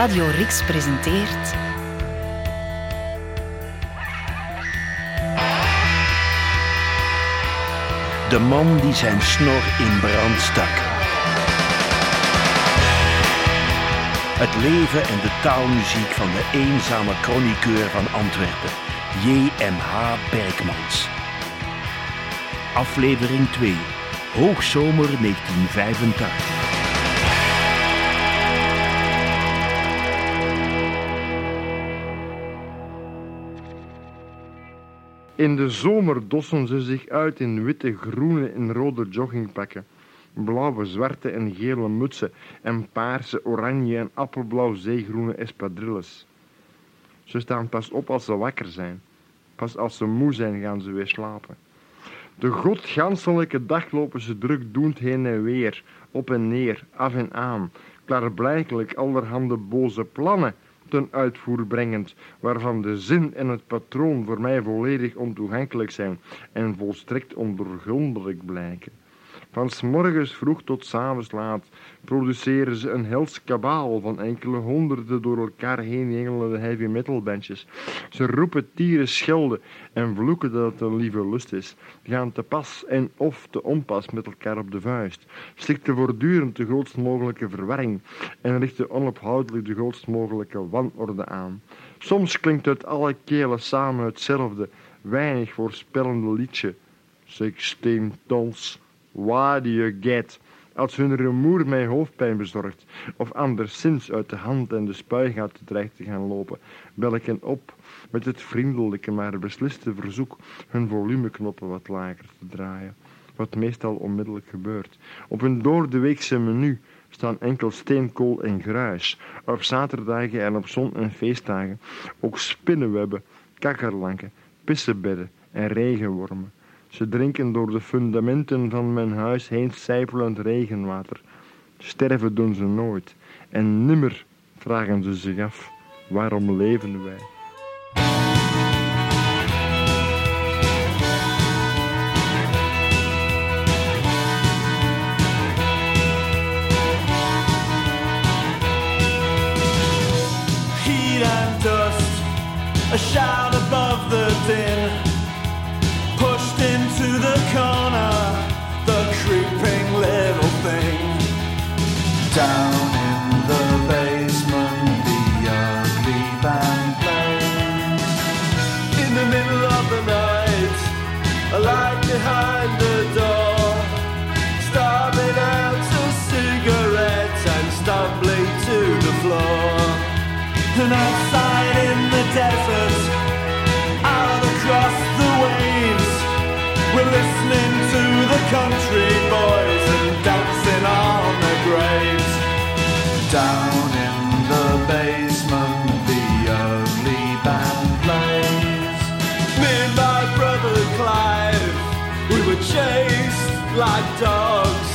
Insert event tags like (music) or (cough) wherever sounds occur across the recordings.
Radio Rix presenteert... De man die zijn snor in brand stak. Het leven en de taalmuziek van de eenzame chroniqueur van Antwerpen, J.M.H. Bergmans. Aflevering 2, Hoogzomer 1985. In de zomer dossen ze zich uit in witte, groene en rode joggingpakken, blauwe, zwarte en gele mutsen en paarse, oranje en appelblauw zeegroene espadrilles. Ze staan pas op als ze wakker zijn. Pas als ze moe zijn gaan ze weer slapen. De godganselijke dag lopen ze druk doend heen en weer, op en neer, af en aan, klaarblijkelijk allerhande boze plannen ten uitvoer brengend, waarvan de zin en het patroon voor mij volledig ontoegankelijk zijn en volstrekt ondoorgrondelijk blijken. Van s morgens vroeg tot s avonds laat produceren ze een hels kabaal van enkele honderden door elkaar heen heavy metal bandjes. Ze roepen tieren schelden en vloeken dat het een lieve lust is, gaan te pas en of te onpas met elkaar op de vuist, slikten voortdurend de grootst mogelijke verwarring en richten onophoudelijk de grootst mogelijke wanorde aan. Soms klinkt uit alle kelen samen hetzelfde, weinig voorspellende liedje. Sixteen tons. Do you get? Als hun rumoer mij hoofdpijn bezorgt, of anderszins uit de hand en de spuigaten dreigt te gaan lopen, bel ik hen op met het vriendelijke maar besliste verzoek hun volumeknoppen wat lager te draaien, wat meestal onmiddellijk gebeurt. Op hun doordeweekse menu staan enkel steenkool en gruis, op zaterdagen en op zon- en feestdagen ook spinnenwebben, kakkerlanken, pissebedden en regenwormen. Ze drinken door de fundamenten van mijn huis heen sijpelend regenwater. Sterven doen ze nooit. En nimmer vragen ze zich af, waarom leven wij? heat and dust, a shout above the din, dogs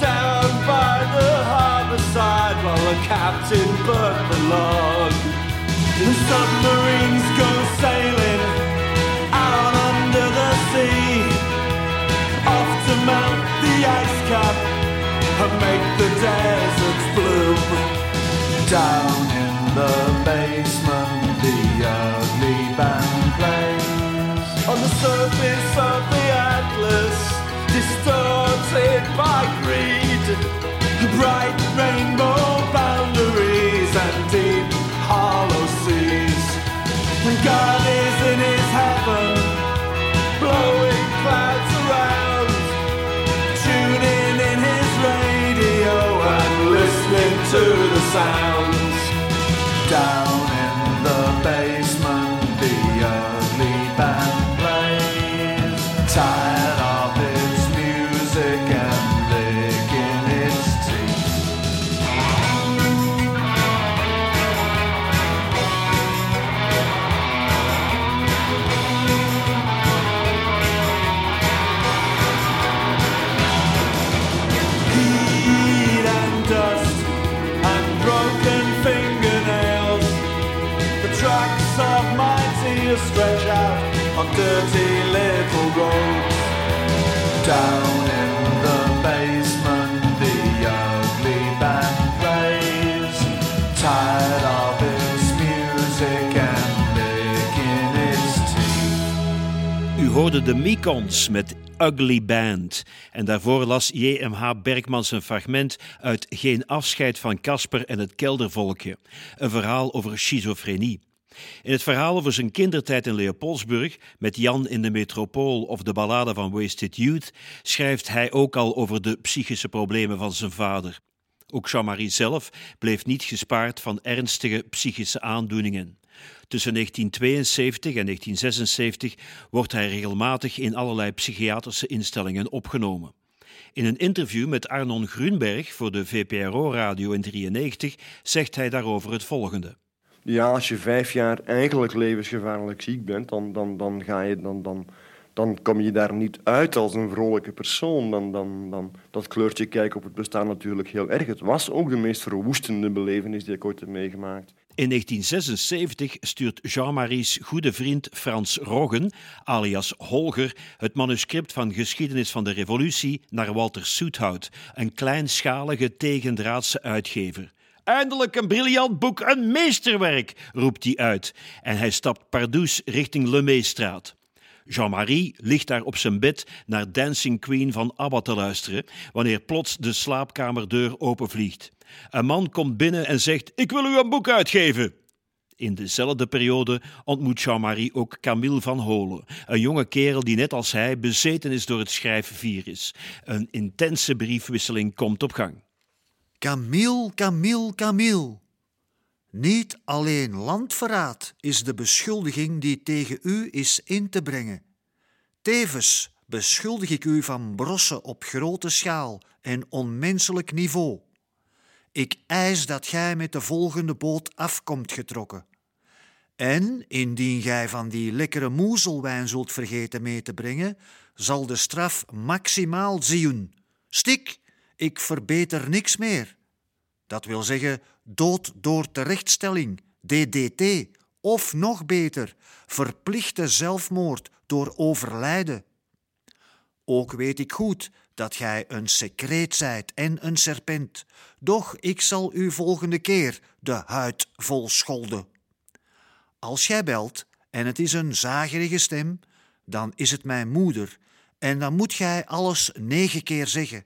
down by the harbor side while the captain burnt the log. The submarines go sailing to de Mekons met Ugly Band. En daarvoor las J.M.H. Bergmans een fragment uit Geen afscheid van Casper en het keldervolkje. Een verhaal over schizofrenie. In het verhaal over zijn kindertijd in Leopoldsburg, met Jan in de metropool of de ballade van Wasted Youth, schrijft hij ook al over de psychische problemen van zijn vader. Ook Jean-Marie zelf bleef niet gespaard van ernstige psychische aandoeningen. Tussen 1972 en 1976 wordt hij regelmatig in allerlei psychiatrische instellingen opgenomen. In een interview met Arnon Grunberg voor de VPRO-radio in 93 zegt hij daarover het volgende. Ja, als je vijf jaar eigenlijk levensgevaarlijk ziek bent, dan, dan, dan, ga je, dan, dan, dan kom je daar niet uit als een vrolijke persoon. Dan, dan, dan, dat kleurt je kijk op het bestaan natuurlijk heel erg. Het was ook de meest verwoestende belevenis die ik ooit heb meegemaakt. In 1976 stuurt Jean-Marie's goede vriend Frans Roggen, alias Holger, het manuscript van Geschiedenis van de Revolutie naar Walter Soethout, een kleinschalige tegendraadse uitgever. Eindelijk een briljant boek, een meesterwerk, roept hij uit. En hij stapt pardoes richting Le Meestraat. Jean-Marie ligt daar op zijn bed naar Dancing Queen van ABBA te luisteren, wanneer plots de slaapkamerdeur openvliegt. Een man komt binnen en zegt: Ik wil u een boek uitgeven. In dezelfde periode ontmoet Jean-Marie ook Camille van Holen, een jonge kerel die net als hij bezeten is door het schrijfvirus. Een intense briefwisseling komt op gang. Camille, Camille, Camille. Niet alleen landverraad is de beschuldiging die tegen u is in te brengen. Tevens beschuldig ik u van brossen op grote schaal en onmenselijk niveau. Ik eis dat gij met de volgende boot afkomt getrokken. En indien gij van die lekkere moezelwijn zult vergeten mee te brengen, zal de straf maximaal zien. Stik, ik verbeter niks meer. Dat wil zeggen dood door terechtstelling, DDT, of nog beter, verplichte zelfmoord door overlijden. Ook weet ik goed dat gij een secreet zijt en een serpent, doch ik zal u volgende keer de huid vol scholden. Als gij belt en het is een zagerige stem, dan is het mijn moeder, en dan moet gij alles negen keer zeggen.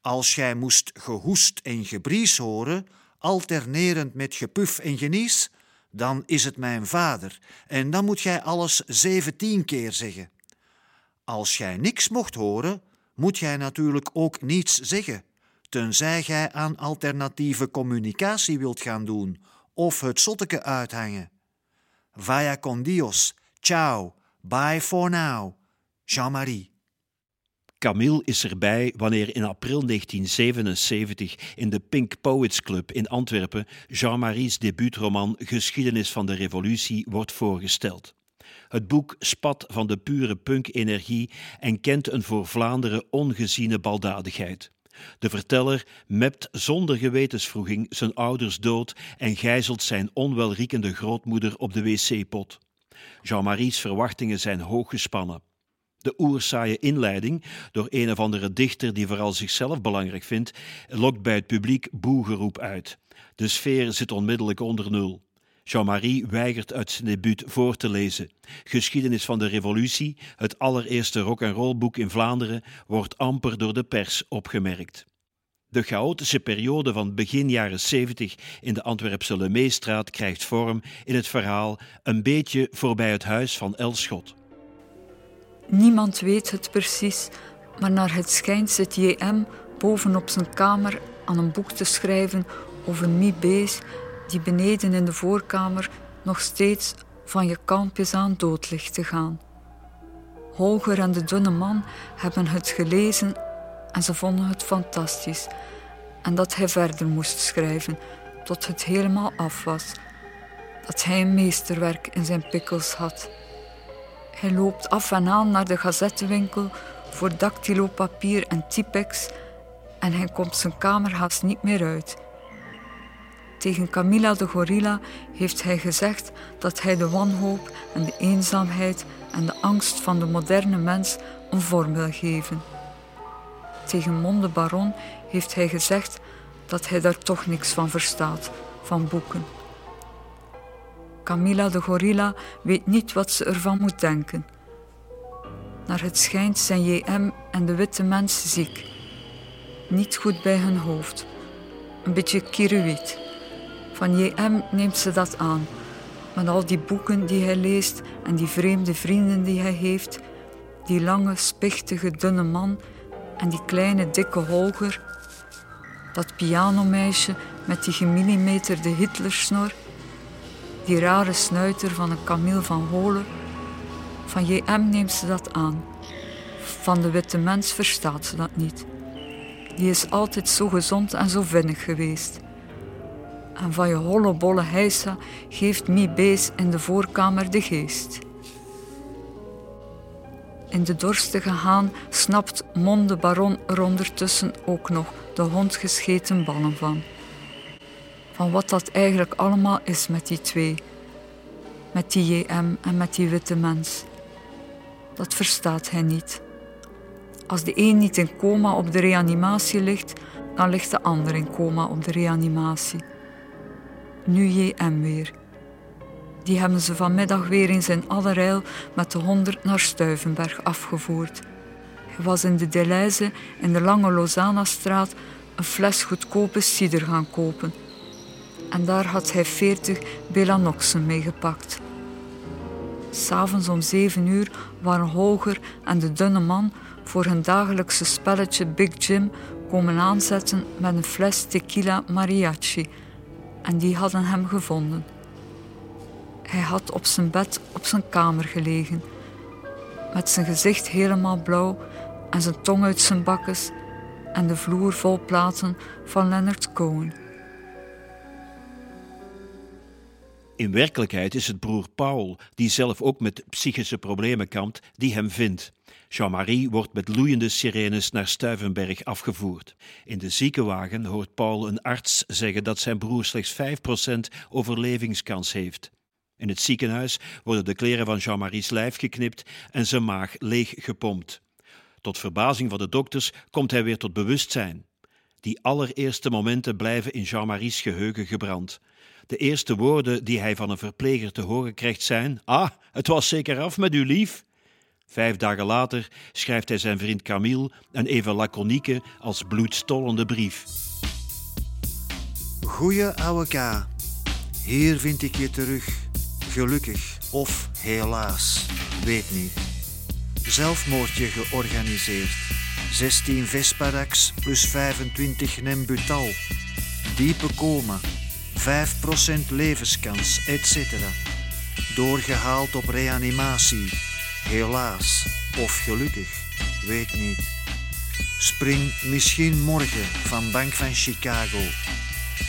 Als gij moest gehoest en gebries horen, alternerend met gepuf en genies, dan is het mijn vader, en dan moet gij alles zeventien keer zeggen. Als gij niks mocht horen, moet jij natuurlijk ook niets zeggen, tenzij gij aan alternatieve communicatie wilt gaan doen of het zotteke uithangen. Vaya con Dios, ciao, bye for now, Jean-Marie. Camille is erbij wanneer in april 1977 in de Pink Poets Club in Antwerpen Jean-Marie's debuutroman Geschiedenis van de Revolutie wordt voorgesteld. Het boek spat van de pure punk-energie en kent een voor Vlaanderen ongeziene baldadigheid. De verteller mept zonder gewetensvroeging zijn ouders dood en gijzelt zijn onwelriekende grootmoeder op de wc-pot. Jean-Marie's verwachtingen zijn hoog gespannen. De oersaaie inleiding, door een of andere dichter die vooral zichzelf belangrijk vindt, lokt bij het publiek boegeroep uit. De sfeer zit onmiddellijk onder nul. Jean-Marie weigert uit zijn debuut voor te lezen. Geschiedenis van de Revolutie, het allereerste rock-and-roll-boek in Vlaanderen, wordt amper door de pers opgemerkt. De chaotische periode van begin jaren 70 in de Antwerpse Lemeestraat krijgt vorm in het verhaal Een beetje voorbij het huis van Elschot. Niemand weet het precies, maar naar het schijnt zit JM bovenop zijn kamer aan een boek te schrijven over Mie Bees, die beneden in de voorkamer nog steeds van je kalmpjes aan dood ligt te gaan. Holger en de dunne man hebben het gelezen en ze vonden het fantastisch. En dat hij verder moest schrijven tot het helemaal af was. Dat hij een meesterwerk in zijn pikkels had. Hij loopt af en aan naar de gazettenwinkel voor dactylopapier en typex en hij komt zijn kamer haast niet meer uit. Tegen Camilla de gorilla heeft hij gezegd dat hij de wanhoop en de eenzaamheid en de angst van de moderne mens een vorm wil geven. Tegen Monde Baron heeft hij gezegd dat hij daar toch niks van verstaat, van boeken. Camilla de gorilla weet niet wat ze ervan moet denken. Naar het schijnt zijn JM en de witte mens ziek. Niet goed bij hun hoofd. Een beetje kiruït. Van JM neemt ze dat aan. Met al die boeken die hij leest en die vreemde vrienden die hij heeft, die lange, spichtige, dunne man en die kleine, dikke Holger, dat pianomeisje met die gemillimeterde Hitlersnor, die rare snuiter van een Camille van Holen. Van JM neemt ze dat aan. Van de witte mens verstaat ze dat niet. Die is altijd zo gezond en zo vinnig geweest. En van je hollebolle heisa geeft Mi Bees in de voorkamer de geest. In de dorstige haan snapt Mon de Baron er ondertussen ook nog de hond gescheten ballen van. Van wat dat eigenlijk allemaal is met die twee. Met die JM en met die witte mens. Dat verstaat hij niet. Als de een niet in coma op de reanimatie ligt, dan ligt de ander in coma op de reanimatie. Nu JM weer. Die hebben ze vanmiddag weer in zijn allerijl met de honderd naar Stuivenberg afgevoerd. Hij was in de Deleuze in de lange Lozana-straat een fles goedkope cider gaan kopen. En daar had hij veertig Belanoxen meegepakt. S'avonds om zeven uur waren Holger en de dunne man voor hun dagelijkse spelletje Big Jim komen aanzetten met een fles tequila mariachi. En die hadden hem gevonden. Hij had op zijn bed op zijn kamer gelegen, met zijn gezicht helemaal blauw en zijn tong uit zijn bakkes en de vloer vol platen van Leonard Cohen. In werkelijkheid is het broer Paul, die zelf ook met psychische problemen kampt, die hem vindt. Jean-Marie wordt met loeiende sirenes naar Stuivenberg afgevoerd. In de ziekenwagen hoort Paul een arts zeggen dat zijn broer slechts 5% overlevingskans heeft. In het ziekenhuis worden de kleren van Jean-Marie's lijf geknipt en zijn maag leeg gepompt. Tot verbazing van de dokters komt hij weer tot bewustzijn. Die allereerste momenten blijven in Jean-Marie's geheugen gebrand. De eerste woorden die hij van een verpleger te horen krijgt zijn: Ah, het was zeker af met uw lief. Vijf dagen later schrijft hij zijn vriend Camille een even laconieke als bloedstollende brief. Goeie ouwe K. Hier vind ik je terug. Gelukkig of helaas, weet niet. Zelfmoordje georganiseerd. 16 Vesparax plus 25 Nembutal. Diepe coma. 5% levenskans, etc. Doorgehaald op reanimatie. Helaas of gelukkig, weet niet. Spring misschien morgen van Bank van Chicago.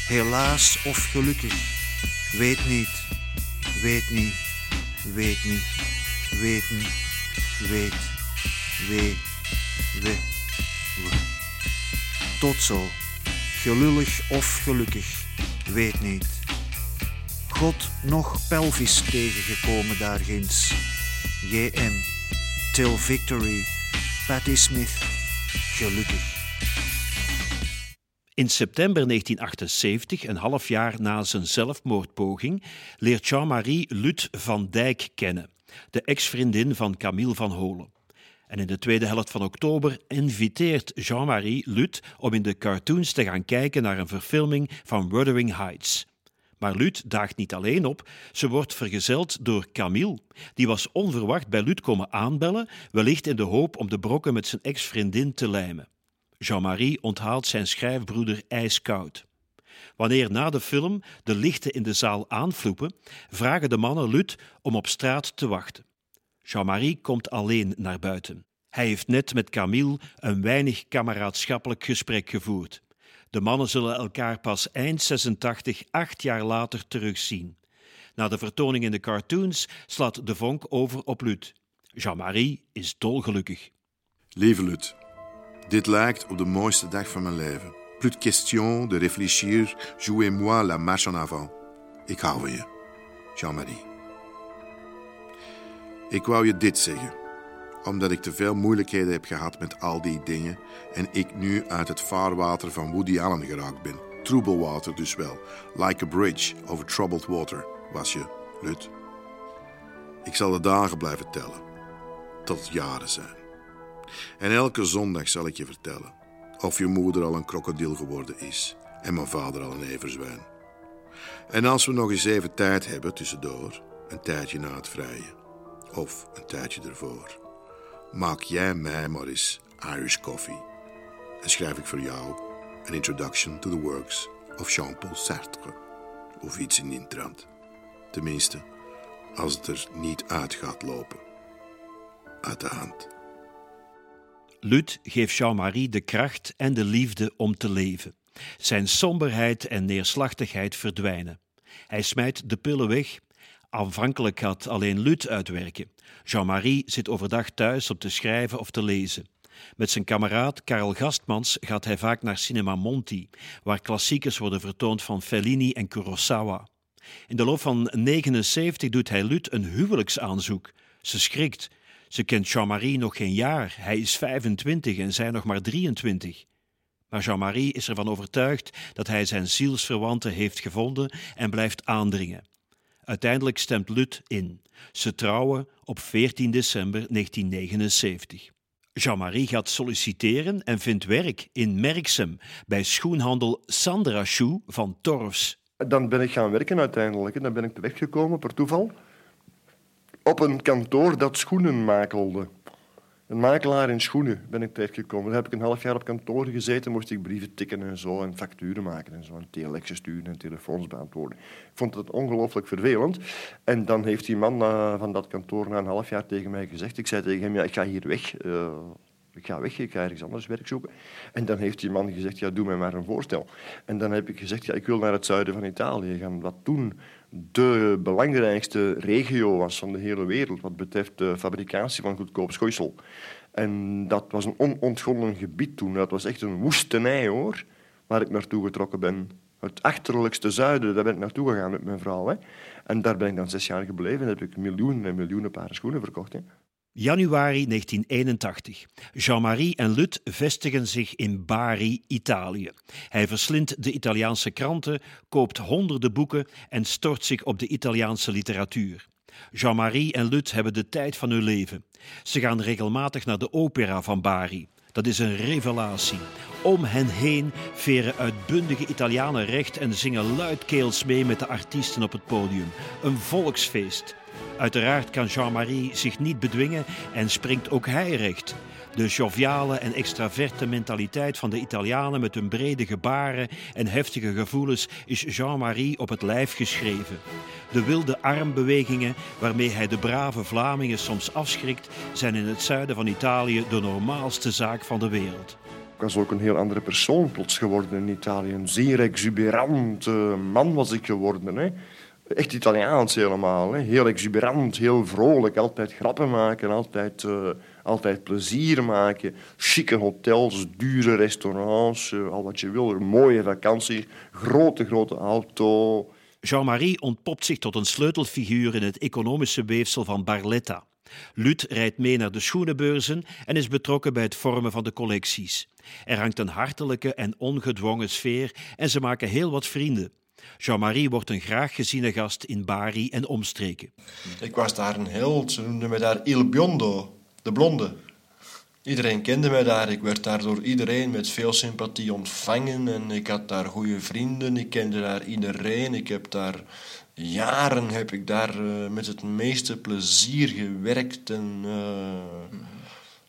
Helaas of gelukkig, weet niet, weet niet, weet niet, weet niet, weet, weet, we, we. Tot zo, gelullig of gelukkig, weet niet. God nog pelvis tegengekomen daar ginds. JM, Till Victory, Patti Smith, gelukkig. In september 1978, een half jaar na zijn zelfmoordpoging, leert Jean-Marie Lut van Dijk kennen, de ex-vriendin van Camille van Holen. En in de tweede helft van oktober inviteert Jean-Marie Lut om in de cartoons te gaan kijken naar een verfilming van Wuthering Heights. Maar Lut daagt niet alleen op, ze wordt vergezeld door Camille. Die was onverwacht bij Lut komen aanbellen, wellicht in de hoop om de brokken met zijn ex-vriendin te lijmen. Jean-Marie onthaalt zijn schrijfbroeder ijskoud. Wanneer na de film de lichten in de zaal aanvloepen, vragen de mannen Lut om op straat te wachten. Jean-Marie komt alleen naar buiten. Hij heeft net met Camille een weinig kameraadschappelijk gesprek gevoerd. De mannen zullen elkaar pas eind 86, acht jaar later terugzien. Na de vertoning in de cartoons slaat de vonk over op Lut. Jean-Marie is dolgelukkig. Lieve Lut, dit lijkt op de mooiste dag van mijn leven. Plus de question de réfléchir, jouez-moi la marche en avant. Ik hou van je, Jean-Marie. Ik wou je dit zeggen, omdat ik te veel moeilijkheden heb gehad met al die dingen en ik nu uit het vaarwater van Woody Allen geraakt ben. Troebelwater dus wel. Like a bridge over troubled water was je, Lut. Ik zal de dagen blijven tellen. tot jaren zijn. En elke zondag zal ik je vertellen of je moeder al een krokodil geworden is en mijn vader al een everzwijn. En als we nog eens even tijd hebben tussendoor, een tijdje na het vrije, of een tijdje ervoor, maak jij mij maar eens Irish coffee. En schrijf ik voor jou een introduction to the works of Jean-Paul Sartre, of iets in die trant. Tenminste, als het er niet uit gaat lopen. Uit de hand. Lut geeft Jean-Marie de kracht en de liefde om te leven. Zijn somberheid en neerslachtigheid verdwijnen. Hij smijt de pillen weg. Aanvankelijk gaat alleen Lut uitwerken. Jean-Marie zit overdag thuis om te schrijven of te lezen. Met zijn kameraad Karel Gastmans gaat hij vaak naar Cinema Monti, waar klassiekers worden vertoond van Fellini en Kurosawa. In de loop van 79 doet hij Lut een huwelijksaanzoek. Ze schrikt. Ze kent Jean-Marie nog geen jaar. Hij is 25 en zij nog maar 23. Maar Jean-Marie is ervan overtuigd dat hij zijn zielsverwante heeft gevonden en blijft aandringen. Uiteindelijk stemt Lut in. Ze trouwen op 14 december 1979. Jean-Marie gaat solliciteren en vindt werk in Merksem bij schoenhandel Sandra Shoe van Torfs. Dan ben ik gaan werken uiteindelijk. Dan ben ik terechtgekomen per toeval op een kantoor dat schoenen makelde. Een makelaar in schoenen ben ik terechtgekomen. Daar heb ik een half jaar op kantoor gezeten, moest ik brieven tikken en zo, en facturen maken en zo, en telexen sturen en telefoons beantwoorden. Ik vond het ongelooflijk vervelend. En dan heeft die man uh, van dat kantoor na een half jaar tegen mij gezegd, ik zei tegen hem, ja, ik ga hier weg. Uh, ik ga weg, ik ga ergens anders werk zoeken. En dan heeft die man gezegd, ja, doe mij maar een voorstel. En dan heb ik gezegd, ja, ik wil naar het zuiden van Italië gaan. Wat toen de belangrijkste regio was van de hele wereld wat betreft de fabricatie van goedkoop schooisel. En dat was een onontgonnen gebied toen. Dat was echt een woestenij, hoor, waar ik naartoe getrokken ben. Het achterlijkste zuiden, daar ben ik naartoe gegaan met mijn vrouw. Hè. En daar ben ik dan zes jaar gebleven en heb ik miljoenen en miljoenen paren schoenen verkocht. Hè. Januari 1981. Jean-Marie en Lut vestigen zich in Bari, Italië. Hij verslindt de Italiaanse kranten, koopt honderden boeken en stort zich op de Italiaanse literatuur. Jean-Marie en Lut hebben de tijd van hun leven. Ze gaan regelmatig naar de opera van Bari. Dat is een revelatie. Om hen heen veren uitbundige Italianen recht en zingen luidkeels mee met de artiesten op het podium. Een volksfeest. Uiteraard kan Jean-Marie zich niet bedwingen en springt ook hij recht. De joviale en extraverte mentaliteit van de Italianen met hun brede gebaren en heftige gevoelens is Jean-Marie op het lijf geschreven. De wilde armbewegingen waarmee hij de brave Vlamingen soms afschrikt, zijn in het zuiden van Italië de normaalste zaak van de wereld. Ik was ook een heel andere persoon plots geworden in Italië. Een zeer exuberant man was ik geworden. Hè. Echt Italiaans helemaal. Hè. Heel exuberant, heel vrolijk. Altijd grappen maken, altijd, uh, altijd plezier maken. Chique hotels, dure restaurants, uh, al wat je wil. Een mooie vakantie, grote, grote auto. Jean-Marie ontpopt zich tot een sleutelfiguur in het economische weefsel van Barletta. Lut rijdt mee naar de schoenenbeurzen en is betrokken bij het vormen van de collecties. Er hangt een hartelijke en ongedwongen sfeer en ze maken heel wat vrienden. Jean-Marie wordt een graag geziene gast in Bari en omstreken. Ik was daar een held. Ze noemden me daar Il Biondo, de blonde. Iedereen kende mij daar. Ik werd daar door iedereen met veel sympathie ontvangen. En ik had daar goede vrienden. Ik kende daar iedereen. Ik heb daar jaren heb ik daar uh, met het meeste plezier gewerkt en uh,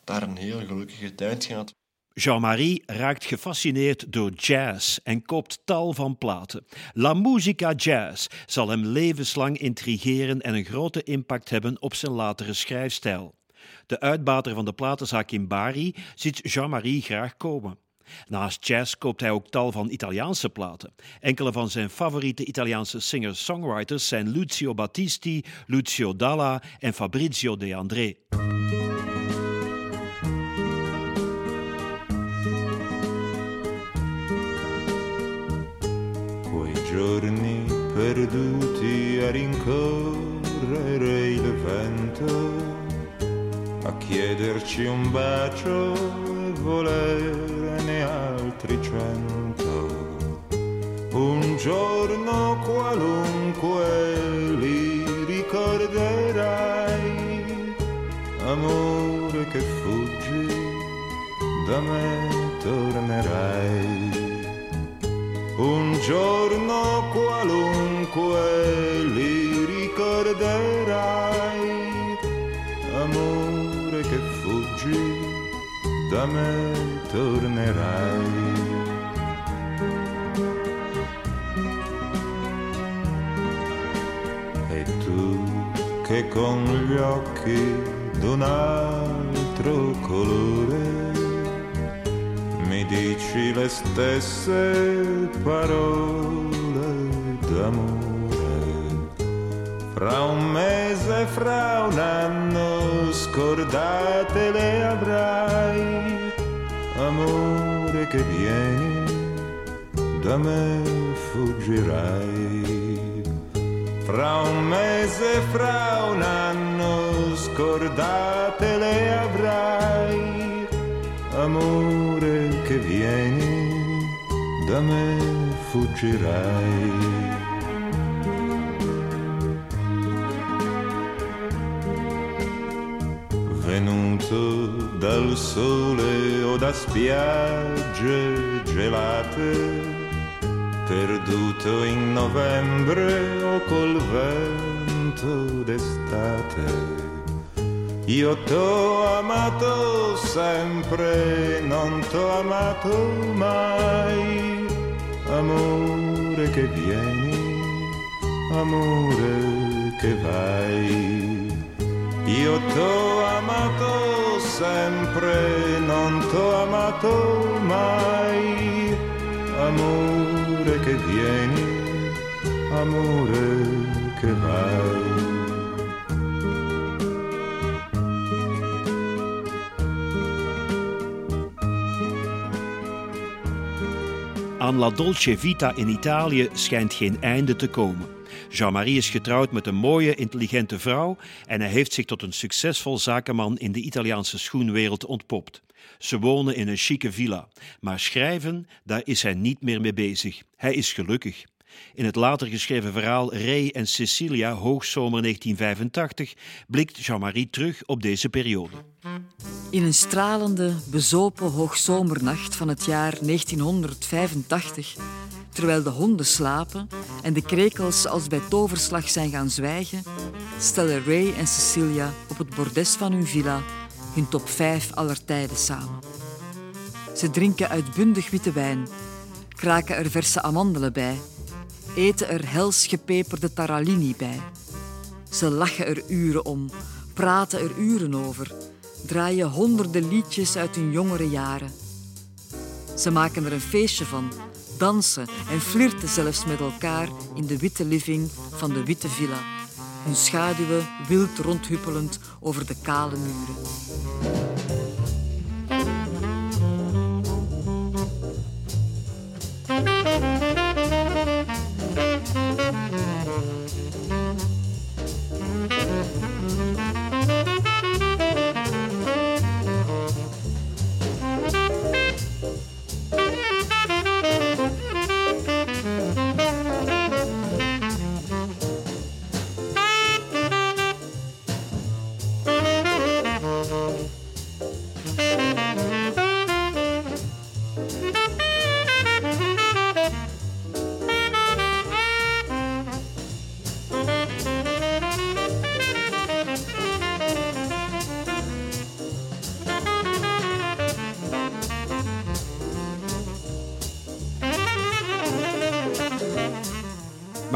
daar een heel gelukkige tijd gehad. Jean-Marie raakt gefascineerd door jazz en koopt tal van platen. La musica jazz zal hem levenslang intrigeren en een grote impact hebben op zijn latere schrijfstijl. De uitbater van de platenzaak in Bari ziet Jean-Marie graag komen. Naast jazz koopt hij ook tal van Italiaanse platen. Enkele van zijn favoriete Italiaanse singer-songwriters zijn Lucio Battisti, Lucio Dalla en Fabrizio De André. Giorni perduti a rincorrere il vento, a chiederci un bacio e volerne altri cento. Un giorno qualunque li ricorderai, amore da me tornerai. Un giorno da me tornerai. E tu che con gli occhi d'un altro colore mi dici le stesse parole d'amore. Fra un mese, fra un anno, scordate le avrai, amore che vieni, da me fuggirai. Fra un mese, fra un anno, scordate le avrai, amore che vieni, da me fuggirai. Venuto dal sole o da spiagge gelate, perduto in novembre o col vento d'estate. Io t'ho amato sempre, non t'ho amato mai. Amore che vieni, amore che vai. Io t'ho amato sempre, non t'ho amato mai. Amore che vieni, amore che vai. Aan La Dolce Vita in Italië schijnt geen einde te komen. Jean-Marie is getrouwd met een mooie, intelligente vrouw en hij heeft zich tot een succesvol zakenman in de Italiaanse schoenwereld ontpopt. Ze wonen in een chique villa, maar schrijven, daar is hij niet meer mee bezig. Hij is gelukkig. In het later geschreven verhaal Ray en Cecilia, hoogzomer 1985, blikt Jean-Marie terug op deze periode. In een stralende, bezopen hoogzomernacht van het jaar 1985, terwijl de honden slapen en de krekels als bij toverslag zijn gaan zwijgen, stellen Ray en Cecilia op het bordes van hun villa hun top 5 aller tijden samen. Ze drinken uitbundig witte wijn, kraken er verse amandelen bij, eten er hels gepeperde taralini bij. Ze lachen er uren om, praten er uren over, draaien honderden liedjes uit hun jongere jaren. Ze maken er een feestje van, dansen en flirten zelfs met elkaar in de witte living van de witte villa, hun schaduwen wild rondhuppelend over de kale muren.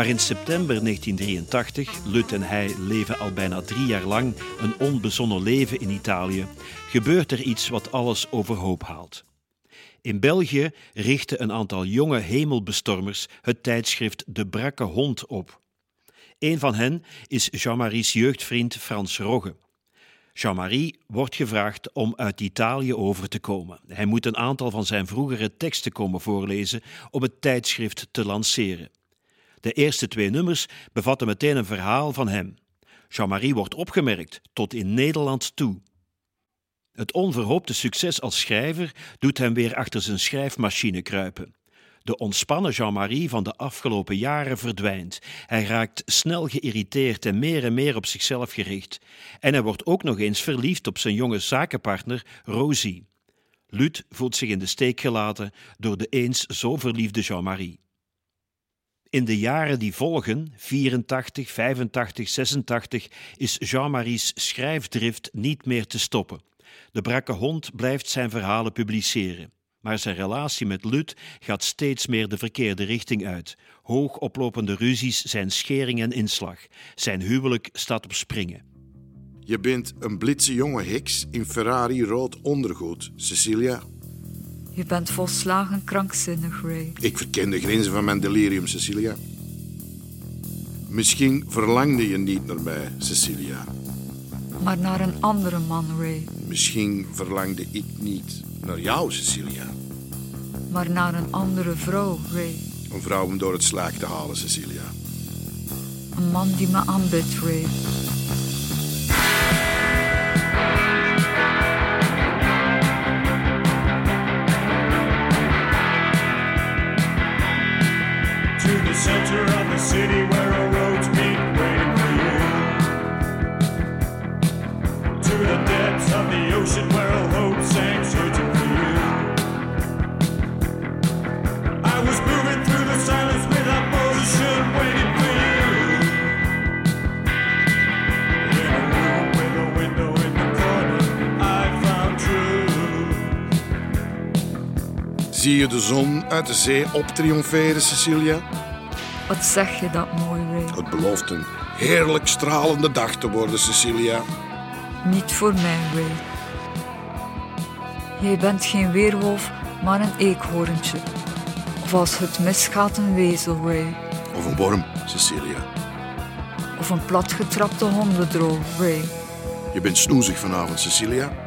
Maar in september 1983, Lut en hij leven al bijna drie jaar lang een onbezonnen leven in Italië, gebeurt er iets wat alles overhoop haalt. In België richten een aantal jonge hemelbestormers het tijdschrift De Brakke Hond op. Een van hen is Jean-Marie's jeugdvriend Frans Rogge. Jean-Marie wordt gevraagd om uit Italië over te komen. Hij moet een aantal van zijn vroegere teksten komen voorlezen om het tijdschrift te lanceren. De eerste twee nummers bevatten meteen een verhaal van hem. Jean-Marie wordt opgemerkt tot in Nederland toe. Het onverhoopte succes als schrijver doet hem weer achter zijn schrijfmachine kruipen. De ontspannen Jean-Marie van de afgelopen jaren verdwijnt. Hij raakt snel geïrriteerd en meer en meer op zichzelf gericht. En hij wordt ook nog eens verliefd op zijn jonge zakenpartner Rosie. Lut voelt zich in de steek gelaten door de eens zo verliefde Jean-Marie. In de jaren die volgen, 84, 85, 86, is Jean-Marie's schrijfdrift niet meer te stoppen. De brakke hond blijft zijn verhalen publiceren. Maar zijn relatie met Lut gaat steeds meer de verkeerde richting uit. Hoog oplopende ruzies zijn schering en inslag. Zijn huwelijk staat op springen. Je bent een blitse jonge heks in Ferrari rood ondergoed, Cecilia. Je bent volslagen krankzinnig, Ray. Ik verken de grenzen van mijn delirium, Cecilia. Misschien verlangde je niet naar mij, Cecilia. Maar naar een andere man, Ray. Misschien verlangde ik niet naar jou, Cecilia. Maar naar een andere vrouw, Ray. Een vrouw om door het slaag te halen, Cecilia. Een man die me aanbidt, Ray. Zie je de zon uit de zee optriomferen, Cecilia? Wat zeg je dat mooi, Ray? Het belooft een heerlijk stralende dag te worden, Cecilia. Niet voor mij, Ray. Jij bent geen weerwolf, maar een eekhoorntje. Of als het misgaat, een wezel, Ray. Of een worm, Cecilia. Of een platgetrapte hondendrol, Ray. Je bent snoezig vanavond, Cecilia.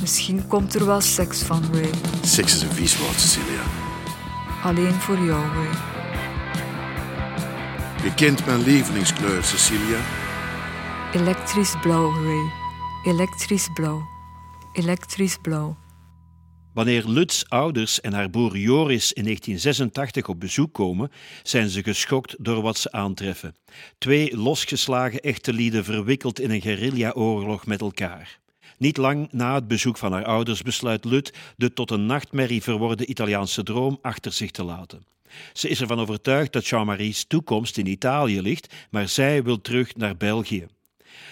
Misschien komt er wel seks van, Ray. Seks is een vies woord, Cecilia. Alleen voor jou, Ray. Je kent mijn lievelingskleur, Cecilia. Elektrisch blauw, Ray. Elektrisch blauw. Elektrisch blauw. Wanneer Luts ouders en haar broer Joris in 1986 op bezoek komen, zijn ze geschokt door wat ze aantreffen. Twee losgeslagen echte lieden verwikkeld in een guerrilla-oorlog met elkaar. Niet lang na het bezoek van haar ouders besluit Lut de tot een nachtmerrie verworden Italiaanse droom achter zich te laten. Ze is ervan overtuigd dat Jean-Marie's toekomst in Italië ligt, maar zij wil terug naar België.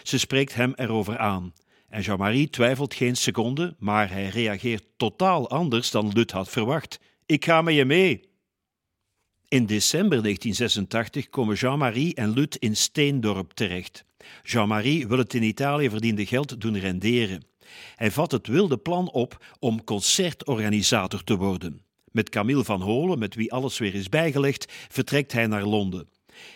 Ze spreekt hem erover aan. En Jean-Marie twijfelt geen seconde, maar hij reageert totaal anders dan Lut had verwacht. Ik ga met je mee. In december 1986 komen Jean-Marie en Lut in Steendorp terecht. Jean-Marie wil het in Italië verdiende geld doen renderen. Hij vat het wilde plan op om concertorganisator te worden. Met Camille van Holen, met wie alles weer is bijgelegd, vertrekt hij naar Londen.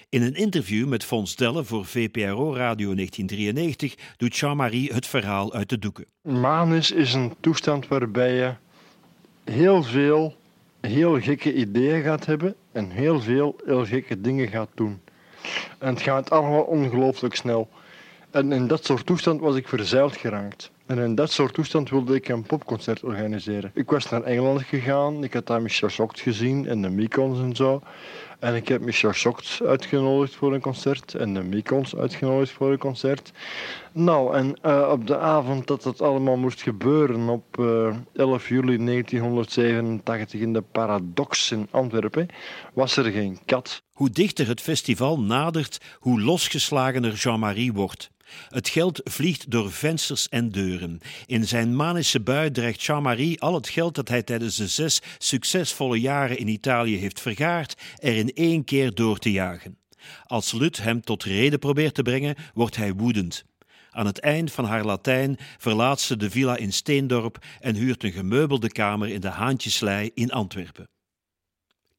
In een interview met Fons Delle voor VPRO Radio 1993 doet Jean-Marie het verhaal uit de doeken. Manus is een toestand waarbij je heel veel heel gekke ideeën gaat hebben en heel veel heel gekke dingen gaat doen. En het gaat allemaal ongelooflijk snel. En in dat soort toestand was ik verzeild geraakt. En in dat soort toestand wilde ik een popconcert organiseren. Ik was naar Engeland gegaan, ik had daar Michel Schocht gezien en de Micons en zo. En ik heb Michel Schocht uitgenodigd voor een concert en de Micons uitgenodigd voor een concert. Nou, en uh, op de avond dat het allemaal moest gebeuren, op uh, 11 juli 1987 in de Paradox in Antwerpen, was er geen kat. Hoe dichter het festival nadert, hoe losgeslagener Jean-Marie wordt. Het geld vliegt door vensters en deuren. In zijn manische bui dreigt Jean-Marie al het geld dat hij tijdens de zes succesvolle jaren in Italië heeft vergaard, er in één keer door te jagen. Als Lut hem tot reden probeert te brengen, wordt hij woedend. Aan het eind van haar Latijn verlaat ze de villa in Steendorp en huurt een gemeubelde kamer in de Haantjeslei in Antwerpen.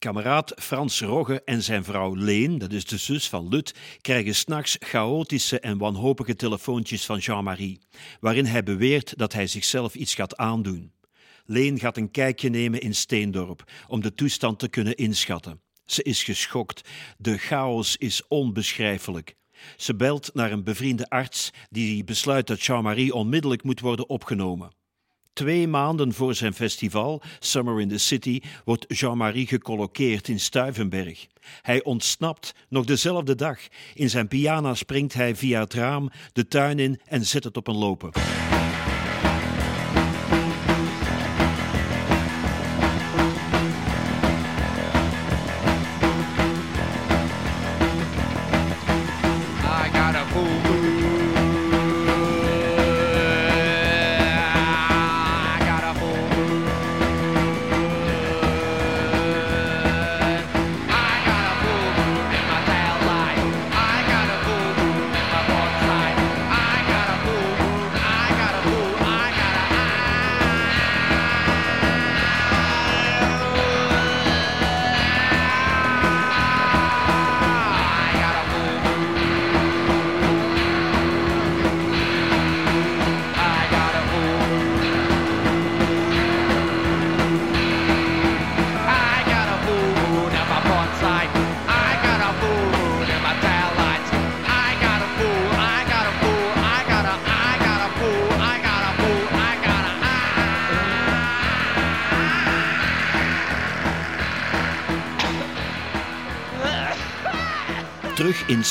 Kameraad Frans Rogge en zijn vrouw Leen, dat is de zus van Lut, krijgen s'nachts chaotische en wanhopige telefoontjes van Jean-Marie, waarin hij beweert dat hij zichzelf iets gaat aandoen. Leen gaat een kijkje nemen in Steendorp om de toestand te kunnen inschatten. Ze is geschokt. De chaos is onbeschrijfelijk. Ze belt naar een bevriende arts die besluit dat Jean-Marie onmiddellijk moet worden opgenomen. Twee maanden voor zijn festival, Summer in the City, wordt Jean-Marie gecolloqueerd in Stuivenberg. Hij ontsnapt nog dezelfde dag. In zijn piano springt hij via het raam de tuin in en zet het op een lopen.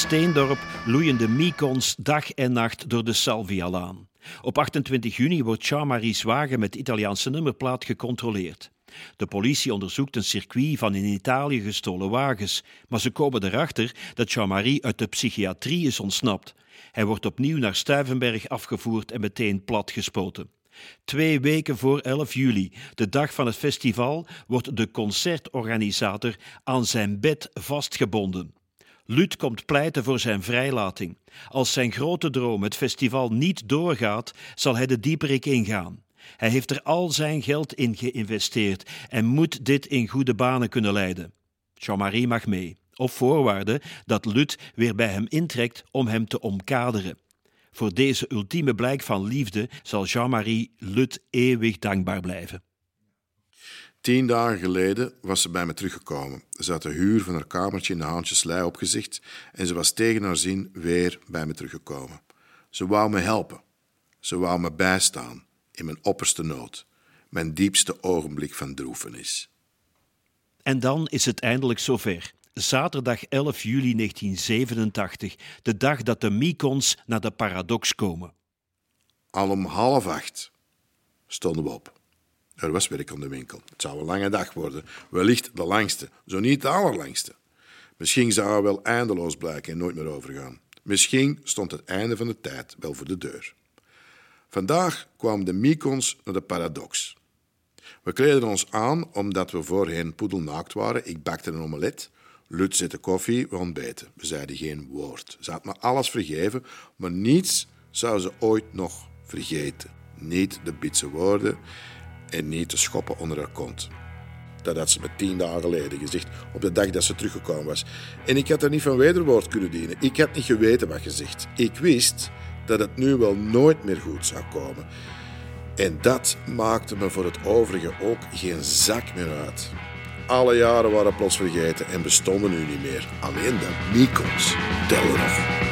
Steendorp loeien de Micons dag en nacht door de Salvialaan. Op 28 juni wordt Jean-Marie's wagen met Italiaanse nummerplaat gecontroleerd. De politie onderzoekt een circuit van in Italië gestolen wagens, maar ze komen erachter dat Jean-Marie uit de psychiatrie is ontsnapt. Hij wordt opnieuw naar Stuivenberg afgevoerd en meteen platgespoten. Twee weken voor 11 juli, de dag van het festival, wordt de concertorganisator aan zijn bed vastgebonden. Lut komt pleiten voor zijn vrijlating. Als zijn grote droom, het festival, niet doorgaat, zal hij de dieperik ingaan. Hij heeft er al zijn geld in geïnvesteerd en moet dit in goede banen kunnen leiden. Jean-Marie mag mee, op voorwaarde dat Lut weer bij hem intrekt om hem te omkaderen. Voor deze ultieme blijk van liefde zal Jean-Marie Lut eeuwig dankbaar blijven. Tien dagen geleden was ze bij me teruggekomen. Ze had de huur van haar kamertje in de Haantjeslei opgezegd en ze was tegen haar zin weer bij me teruggekomen. Ze wou me helpen. Ze wou me bijstaan in mijn opperste nood, mijn diepste ogenblik van droefenis. En dan is het eindelijk zover. Zaterdag 11 juli 1987, de dag dat de Micons naar de paradox komen. Al om half acht stonden we op. Er was werk aan de winkel. Het zou een lange dag worden, wellicht de langste, zo niet de allerlangste. Misschien zou er wel eindeloos blijken en nooit meer overgaan. Misschien stond het einde van de tijd wel voor de deur. Vandaag kwamen de Micons naar de paradox. We kleden ons aan omdat we voorheen poedelnaakt waren. Ik bakte een omelet. Lut zette koffie, we ontbeten. We zeiden geen woord. Ze had me alles vergeven, maar niets zou ze ooit nog vergeten. Niet de bitse woorden en niet de schoppen onder haar kont. Dat had ze me tien dagen geleden gezegd, op de dag dat ze teruggekomen was. En ik had er niet van wederwoord kunnen dienen. Ik had niet geweten wat gezegd. Ik wist dat het nu wel nooit meer goed zou komen. En dat maakte me voor het overige ook geen zak meer uit. Alle jaren waren plots vergeten en bestonden nu niet meer. Alleen de Micons tellen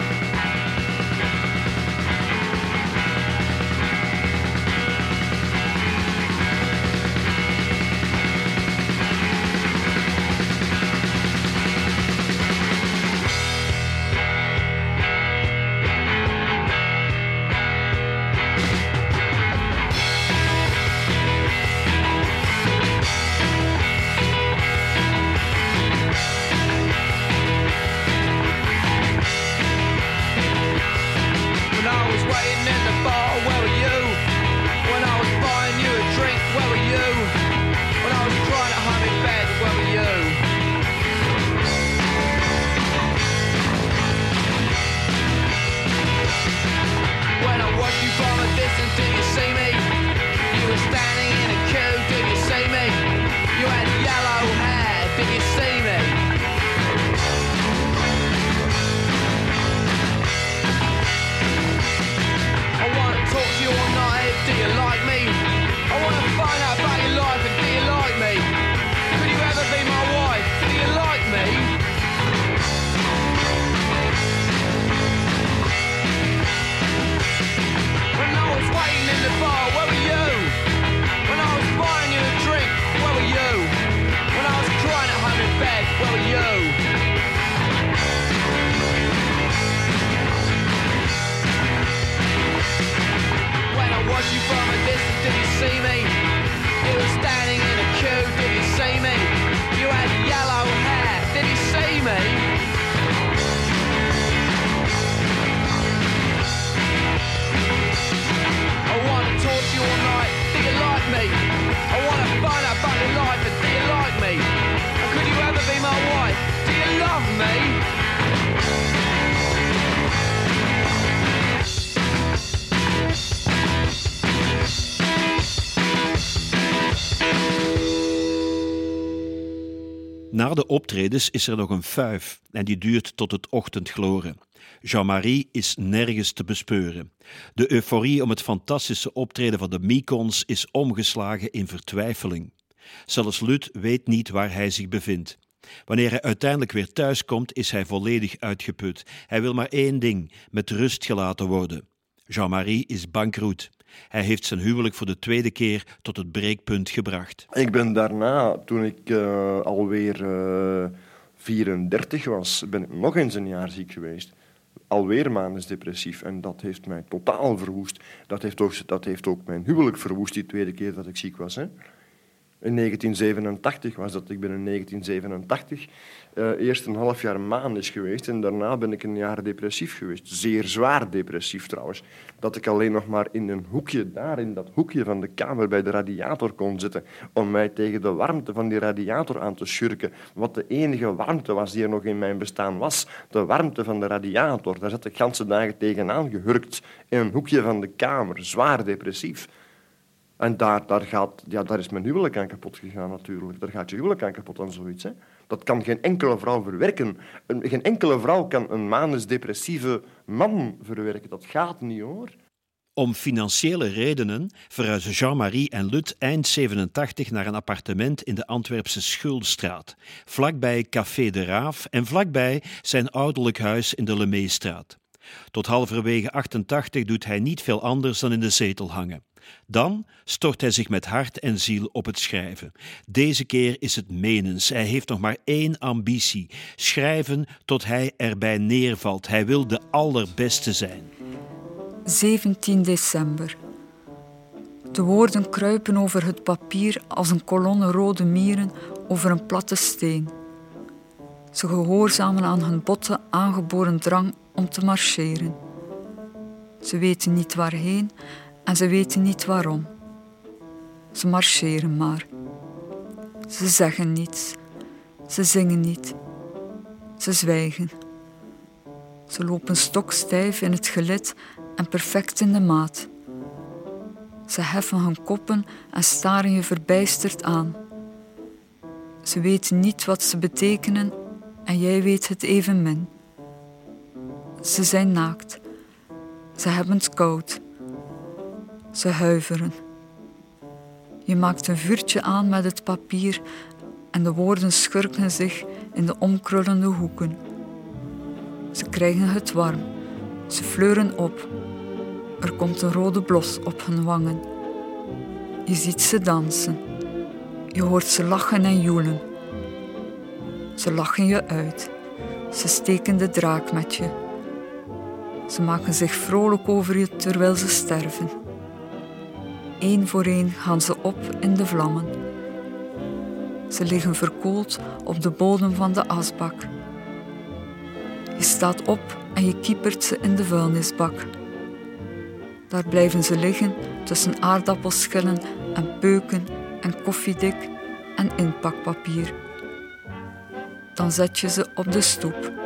Na de optredens is er nog een fuif en die duurt tot het ochtendgloren. Jean-Marie is nergens te bespeuren. De euforie om het fantastische optreden van de Micons is omgeslagen in vertwijfeling. Zelfs Lut weet niet waar hij zich bevindt. Wanneer hij uiteindelijk weer thuis komt, is hij volledig uitgeput. Hij wil maar één ding: met rust gelaten worden. Jean-Marie is bankroet. Hij heeft zijn huwelijk voor de tweede keer tot het breekpunt gebracht. Ik ben daarna, toen ik eh, alweer eh, 34 was, ben ik nog eens een jaar ziek geweest. Alweer manisch depressief. En dat heeft mij totaal verwoest. Dat heeft ook, dat heeft ook mijn huwelijk verwoest, die tweede keer dat ik ziek was. Hè. In 1987 was dat. Ik ben in 1987 uh, eerst een half jaar manisch geweest en daarna ben ik een jaar depressief geweest. Zeer zwaar depressief trouwens. Dat ik alleen nog maar in een hoekje, daar in dat hoekje van de kamer bij de radiator kon zitten om mij tegen de warmte van die radiator aan te schurken. Wat de enige warmte was die er nog in mijn bestaan was. De warmte van de radiator. Daar zat ik ganse dagen tegenaan gehurkt in een hoekje van de kamer. Zwaar depressief. En daar, daar, gaat, ja, daar is mijn huwelijk aan kapot gegaan natuurlijk. Daar gaat je huwelijk aan kapot aan zoiets. Hè. Dat kan geen enkele vrouw verwerken. Geen enkele vrouw kan een manisch-depressieve man verwerken. Dat gaat niet hoor. Om financiële redenen verhuizen Jean-Marie en Lut eind 87 naar een appartement in de Antwerpse Schuldstraat, vlakbij Café de Raaf en vlakbij zijn ouderlijk huis in de Lemeestraat. Tot halverwege 88 doet hij niet veel anders dan in de zetel hangen. Dan stort hij zich met hart en ziel op het schrijven. Deze keer is het menens. Hij heeft nog maar één ambitie: schrijven tot hij erbij neervalt. Hij wil de allerbeste zijn. 17 december. De woorden kruipen over het papier als een kolonne rode mieren over een platte steen. Ze gehoorzamen aan hun botte aangeboren drang om te marcheren. Ze weten niet waarheen en ze weten niet waarom. Ze marcheren maar. Ze zeggen niets. Ze zingen niet. Ze zwijgen. Ze lopen stokstijf in het gelid en perfect in de maat. Ze heffen hun koppen en staren je verbijsterd aan. Ze weten niet wat ze betekenen en jij weet het evenmin. Ze zijn naakt. Ze hebben het koud. Ze huiveren. Je maakt een vuurtje aan met het papier en de woorden schurken zich in de omkrullende hoeken. Ze krijgen het warm. Ze fleuren op. Er komt een rode blos op hun wangen. Je ziet ze dansen. Je hoort ze lachen en joelen. Ze lachen je uit. Ze steken de draak met je. Ze maken zich vrolijk over je terwijl ze sterven. Eén voor één gaan ze op in de vlammen. Ze liggen verkoold op de bodem van de asbak. Je staat op en je kiepert ze in de vuilnisbak. Daar blijven ze liggen tussen aardappelschillen en peuken en koffiedik en inpakpapier. Dan zet je ze op de stoep.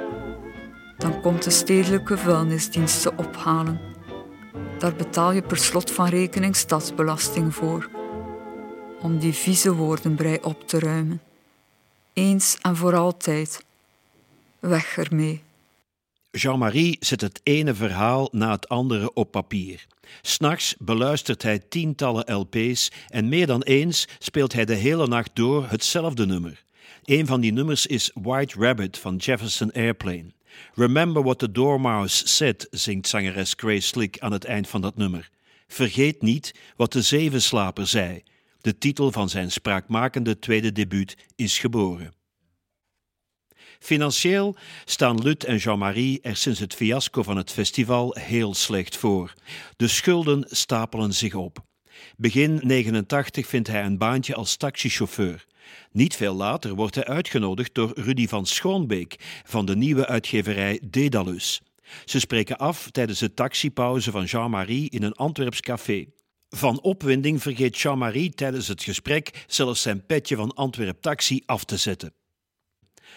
Dan komt de stedelijke vuilnisdienst ze ophalen. Daar betaal je per slot van rekening stadsbelasting voor. Om die vieze woordenbrei op te ruimen. Eens en voor altijd. Weg ermee. Jean-Marie zet het ene verhaal na het andere op papier. S'nachts beluistert hij tientallen LP's en meer dan eens speelt hij de hele nacht door hetzelfde nummer. Een van die nummers is White Rabbit van Jefferson Airplane. Remember what the Dormouse said, zingt zangeres Grace Slick aan het eind van dat nummer. Vergeet niet wat de Zevenslaper zei. De titel van zijn spraakmakende tweede debuut is geboren. Financieel staan Lut en Jean-Marie er sinds het fiasco van het festival heel slecht voor. De schulden stapelen zich op. Begin 89 vindt hij een baantje als taxichauffeur. Niet veel later wordt hij uitgenodigd door Rudy van Schoonbeek van de nieuwe uitgeverij Dedalus. Ze spreken af tijdens de taxipauze van Jean-Marie in een Antwerps café. Van opwinding vergeet Jean-Marie tijdens het gesprek zelfs zijn petje van Antwerp Taxi af te zetten.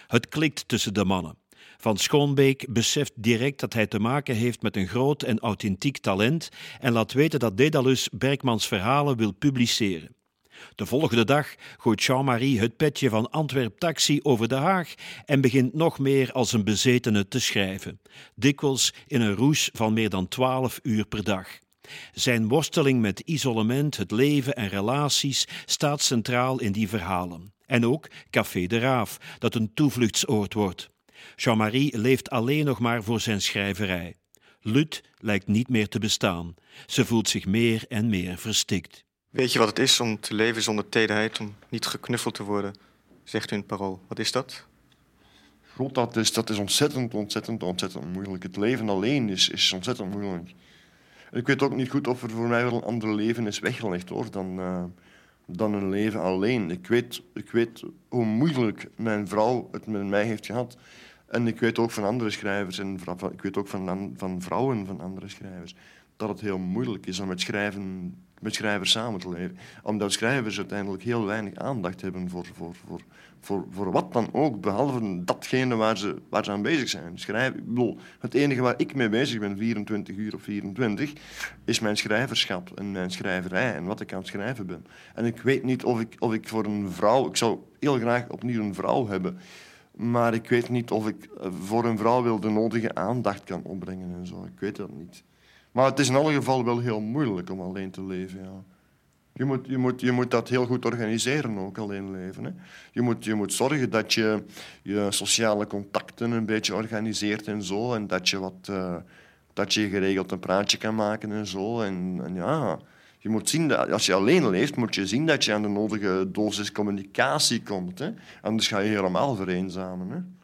Het klikt tussen de mannen. Van Schoonbeek beseft direct dat hij te maken heeft met een groot en authentiek talent en laat weten dat Dedalus Bergmans verhalen wil publiceren. De volgende dag gooit Jean-Marie het petje van Antwerp Taxi over de Haag en begint nog meer als een bezetene te schrijven, dikwijls in een roes van meer dan twaalf uur per dag. Zijn worsteling met isolement, het leven en relaties staat centraal in die verhalen. En ook Café de Raaf, dat een toevluchtsoord wordt. Jean-Marie leeft alleen nog maar voor zijn schrijverij. Lut lijkt niet meer te bestaan. Ze voelt zich meer en meer verstikt. Weet je wat het is om te leven zonder tederheid, om niet geknuffeld te worden? Zegt u in het parool. Wat is dat? God, dat is, dat is ontzettend, ontzettend, ontzettend moeilijk. Het leven alleen is, is ontzettend moeilijk. Ik weet ook niet goed of er voor mij wel een ander leven is weggelegd hoor, dan, uh, dan een leven alleen. Ik weet, ik weet hoe moeilijk mijn vrouw het met mij heeft gehad. En ik weet ook van andere schrijvers en ik weet ook van, van vrouwen van andere schrijvers dat het heel moeilijk is om met, schrijven, met schrijvers samen te leven. Omdat schrijvers uiteindelijk heel weinig aandacht hebben voor, voor, voor, voor, voor wat dan ook, behalve datgene waar ze, waar ze aan bezig zijn. Schrijven, ik bedoel, het enige waar ik mee bezig ben, 24 uur of 24, is mijn schrijverschap en mijn schrijverij en wat ik aan het schrijven ben. En ik weet niet of ik, of ik voor een vrouw, ik zou heel graag opnieuw een vrouw hebben, maar ik weet niet of ik voor een vrouw wil de nodige aandacht kan opbrengen en zo. Ik weet dat niet. Maar het is in alle geval wel heel moeilijk om alleen te leven. Ja. Je, moet, je, moet, je moet dat heel goed organiseren, ook alleen leven. Hè. Je, moet, je moet zorgen dat je je sociale contacten een beetje organiseert en zo. En dat je, wat, uh, dat je geregeld een praatje kan maken en zo. En, en ja, je moet zien dat als je alleen leeft, moet je zien dat je aan de nodige dosis communicatie komt. Hè. Anders ga je helemaal vereenzamen. Hè.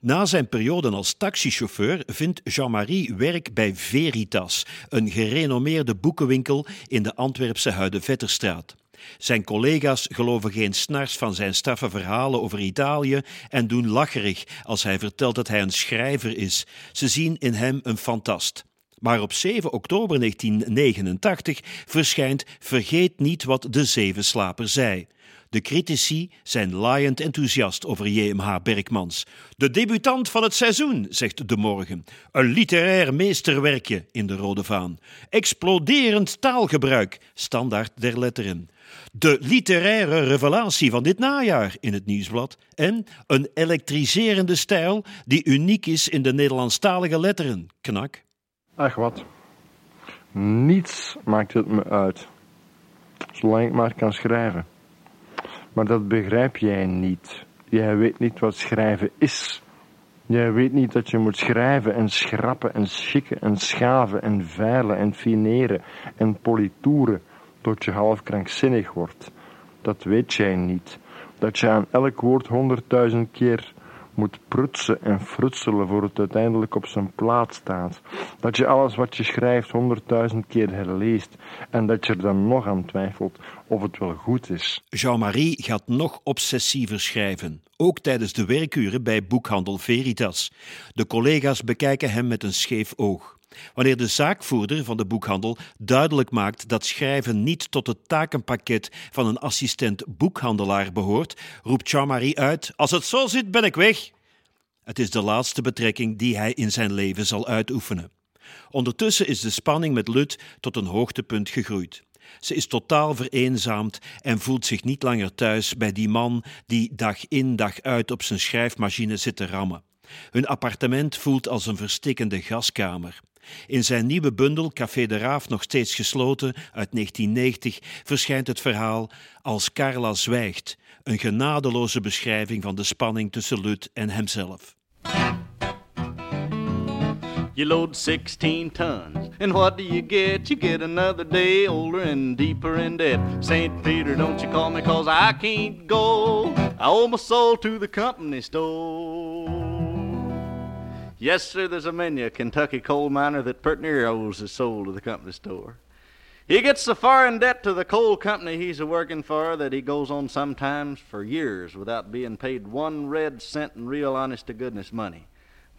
Na zijn periode als taxichauffeur vindt Jean-Marie werk bij Veritas, een gerenommeerde boekenwinkel in de Antwerpse Huidevetterstraat. Zijn collega's geloven geen snars van zijn straffe verhalen over Italië en doen lacherig als hij vertelt dat hij een schrijver is. Ze zien in hem een fantast. Maar op 7 oktober 1989 verschijnt Vergeet niet wat de zevenslaper zei. De critici zijn laaiend enthousiast over J.M.H. Berkmans. De debutant van het seizoen, zegt De Morgen. Een literair meesterwerkje in de Rode Vaan. Exploderend taalgebruik, standaard der letteren. De literaire revelatie van dit najaar in het nieuwsblad. En een elektriserende stijl die uniek is in de Nederlandstalige letteren. Knak. Ach wat. Niets maakt het me uit. Zolang ik maar kan schrijven. Maar dat begrijp jij niet. Jij weet niet wat schrijven is. Jij weet niet dat je moet schrijven en schrappen en schikken en schaven en veilen en fineren en politoeren tot je half krankzinnig wordt. Dat weet jij niet. Dat je aan elk woord honderdduizend keer moet prutsen en frutselen voor het uiteindelijk op zijn plaats staat. Dat je alles wat je schrijft honderdduizend keer herleest en dat je er dan nog aan twijfelt of het wel goed is. Jean-Marie gaat nog obsessiever schrijven, ook tijdens de werkuren bij boekhandel Veritas. De collega's bekijken hem met een scheef oog. Wanneer de zaakvoerder van de boekhandel duidelijk maakt dat schrijven niet tot het takenpakket van een assistent boekhandelaar behoort, roept Jean-Marie uit: Als het zo zit, ben ik weg. Het is de laatste betrekking die hij in zijn leven zal uitoefenen. Ondertussen is de spanning met Lut tot een hoogtepunt gegroeid. Ze is totaal vereenzaamd en voelt zich niet langer thuis bij die man die dag in dag uit op zijn schrijfmachine zit te rammen. Hun appartement voelt als een verstikkende gaskamer. In zijn nieuwe bundel Café de Raaf nog steeds gesloten uit 1990 verschijnt het verhaal Als Carla zwijgt, een genadeloze beschrijving van de spanning tussen Lut en hemzelf. You load 16 tons, and what do you get? You get another day older and deeper in debt. St. Peter, don't you call me, cause I can't go. I owe my soul to the company store. Yes, sir, there's a menu, a Kentucky coal miner that pert near owes his soul to the company store. He gets so far in debt to the coal company he's a working for that he goes on sometimes for years without being paid one red cent in real honest to goodness money.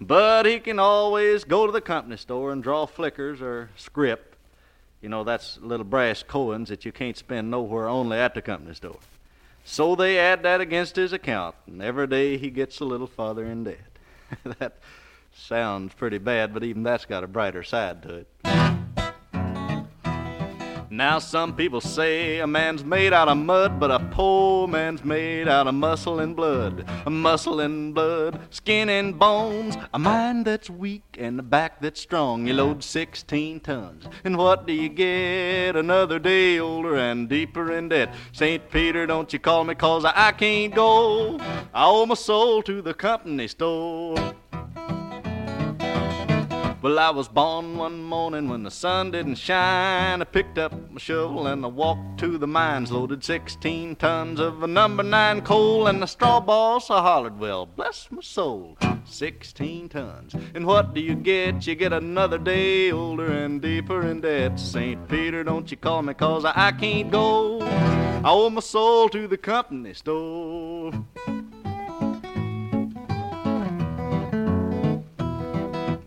But he can always go to the company store and draw flickers or scrip. You know, that's little brass coins that you can't spend nowhere only at the company store. So they add that against his account, and every day he gets a little farther in debt. (laughs) that Sounds pretty bad, but even that's got a brighter side to it. Now, some people say a man's made out of mud, but a poor man's made out of muscle and blood. A muscle and blood, skin and bones, a mind that's weak and a back that's strong. You load 16 tons, and what do you get? Another day older and deeper in debt. St. Peter, don't you call me, cause I can't go. I owe my soul to the company store. Well, I was born one morning when the sun didn't shine. I picked up my shovel and I walked to the mines, loaded 16 tons of a number nine coal, and the straw boss I hollered, Well, bless my soul, 16 tons. And what do you get? You get another day older and deeper in debt. St. Peter, don't you call me, cause I, I can't go. I owe my soul to the company store.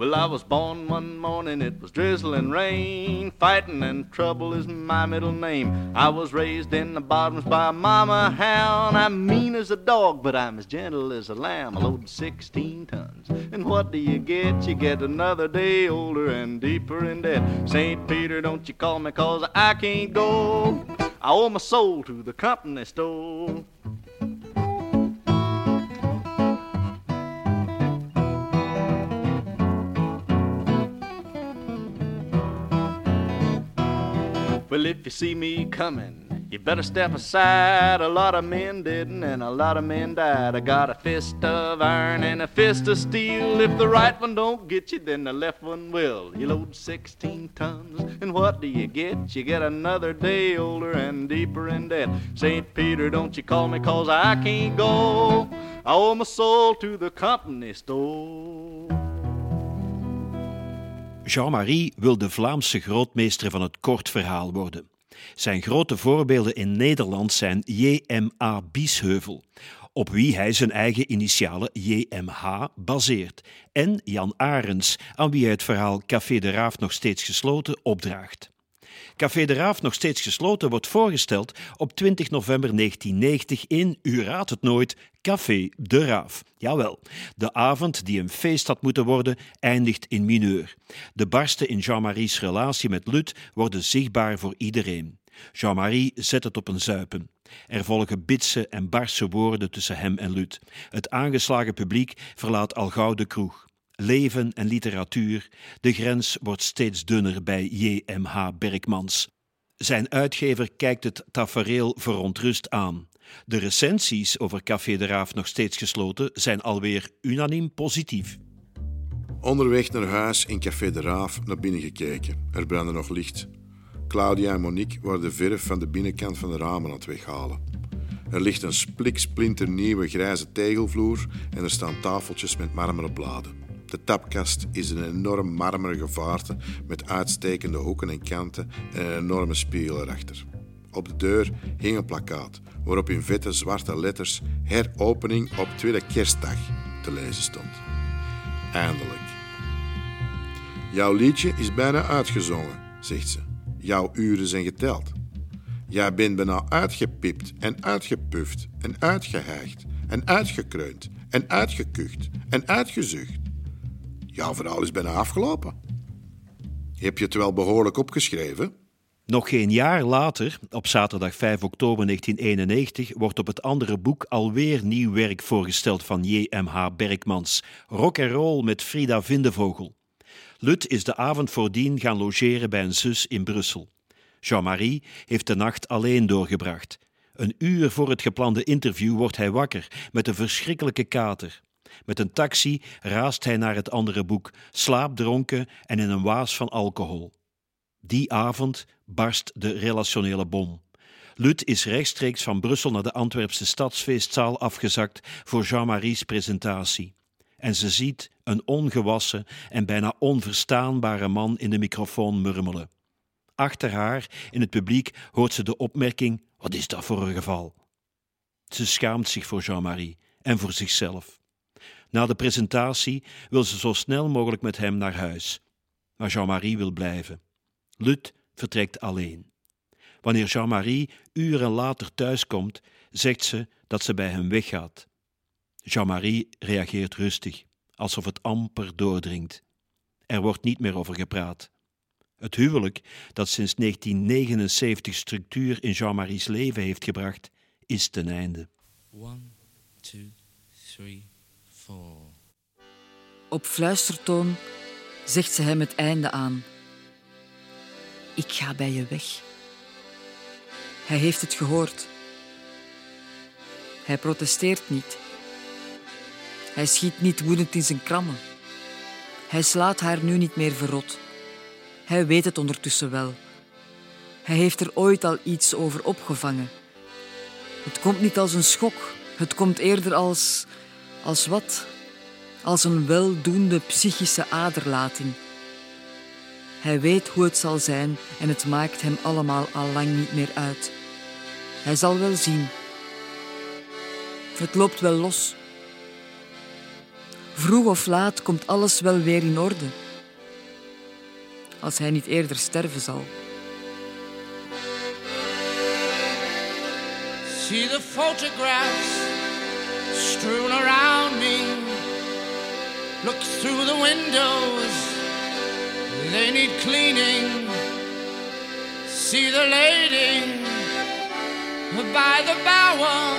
Well, I was born one morning, it was drizzling rain. Fighting and trouble is my middle name. I was raised in the bottoms by mama hound. I'm mean as a dog, but I'm as gentle as a lamb. I load 16 tons. And what do you get? You get another day older and deeper in debt. St. Peter, don't you call me, cause I can't go. I owe my soul to the company store. Well, if you see me coming, you better step aside. A lot of men didn't, and a lot of men died. I got a fist of iron and a fist of steel. If the right one don't get you, then the left one will. You load 16 tons, and what do you get? You get another day older and deeper in debt. St. Peter, don't you call me, cause I can't go. I owe my soul to the company store. Jean-Marie wil de Vlaamse grootmeester van het kort verhaal worden. Zijn grote voorbeelden in Nederland zijn J.M.A. Biesheuvel, op wie hij zijn eigen initialen JMH baseert, en Jan Arends, aan wie hij het verhaal Café de Raaf nog steeds gesloten opdraagt. Café de Raaf nog steeds gesloten wordt voorgesteld op 20 november 1990 in, u raadt het nooit, Café de Raaf. Jawel, de avond die een feest had moeten worden, eindigt in mineur. De barsten in Jean-Marie's relatie met Lut worden zichtbaar voor iedereen. Jean-Marie zet het op een zuipen. Er volgen bitse en barse woorden tussen hem en Lut. Het aangeslagen publiek verlaat al gauw de kroeg. Leven en literatuur, de grens wordt steeds dunner bij J.M.H. Berkmans. Zijn uitgever kijkt het tafereel verontrust aan. De recensies over Café de Raaf nog steeds gesloten zijn alweer unaniem positief. Onderweg naar huis in Café de Raaf naar binnen gekeken. Er brandde nog licht. Claudia en Monique waren de verf van de binnenkant van de ramen aan het weghalen. Er ligt een spliksplinternieuwe grijze tegelvloer en er staan tafeltjes met marmeren bladen. De tapkast is een enorm marmeren gevaarte met uitstekende hoeken en kanten en een enorme spiegel erachter. Op de deur hing een plakkaat waarop in vette zwarte letters heropening op tweede kerstdag te lezen stond. Eindelijk. Jouw liedje is bijna uitgezongen, zegt ze. Jouw uren zijn geteld. Jij bent bijna uitgepipt en uitgepuft en uitgehijgd en uitgekreund en uitgekucht en uitgezucht. Jouw verhaal is bijna afgelopen. Heb je het wel behoorlijk opgeschreven? Nog geen jaar later, op zaterdag 5 oktober 1991, wordt op het andere boek alweer nieuw werk voorgesteld van J.M.H. Berkmans, Rock and Roll met Frida Vindevogel. Lut is de avond voordien gaan logeren bij een zus in Brussel. Jean-Marie heeft de nacht alleen doorgebracht. Een uur voor het geplande interview wordt hij wakker met een verschrikkelijke kater. Met een taxi raast hij naar het andere boek, slaapdronken en in een waas van alcohol. Die avond barst de relationele bom. Lut is rechtstreeks van Brussel naar de Antwerpse stadsfeestzaal afgezakt voor Jean-Marie's presentatie. En ze ziet een ongewassen en bijna onverstaanbare man in de microfoon murmelen. Achter haar, in het publiek, hoort ze de opmerking: Wat is dat voor een geval? Ze schaamt zich voor Jean-Marie en voor zichzelf. Na de presentatie wil ze zo snel mogelijk met hem naar huis. Maar Jean-Marie wil blijven. Lut vertrekt alleen. Wanneer Jean-Marie uren later thuiskomt, zegt ze dat ze bij hem weggaat. Jean-Marie reageert rustig, alsof het amper doordringt. Er wordt niet meer over gepraat. Het huwelijk, dat sinds 1979 structuur in Jean-Marie's leven heeft gebracht, is ten einde. One, two, three. Op fluistertoon zegt ze hem het einde aan. Ik ga bij je weg. Hij heeft het gehoord. Hij protesteert niet. Hij schiet niet woedend in zijn krammen. Hij slaat haar nu niet meer verrot. Hij weet het ondertussen wel. Hij heeft er ooit al iets over opgevangen. Het komt niet als een schok, het komt eerder als. Als wat? Als een weldoende psychische aderlating. Hij weet hoe het zal zijn en het maakt hem allemaal al lang niet meer uit. Hij zal wel zien. Het loopt wel los. Vroeg of laat komt alles wel weer in orde. Als hij niet eerder sterven zal. See the photographs strewn around me. Look through the windows, they need cleaning. See the lady by the bower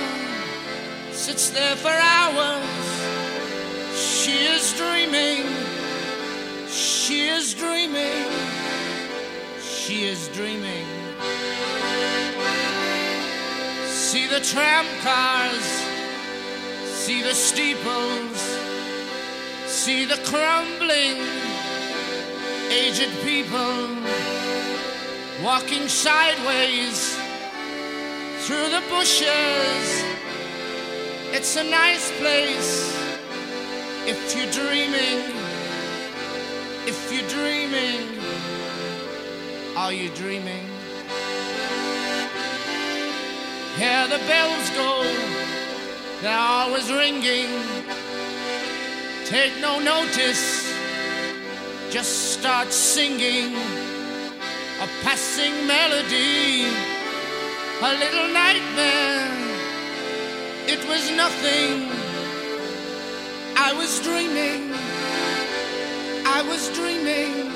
sits there for hours. She is dreaming, she is dreaming, she is dreaming. See the tram cars, see the steeples, see the crumbling, aged people walking sideways through the bushes. It's a nice place if you're dreaming. If you're dreaming, are you dreaming? Hear the bells go, they're always ringing. Take no notice, just start singing a passing melody, a little nightmare. It was nothing. I was dreaming. I was dreaming.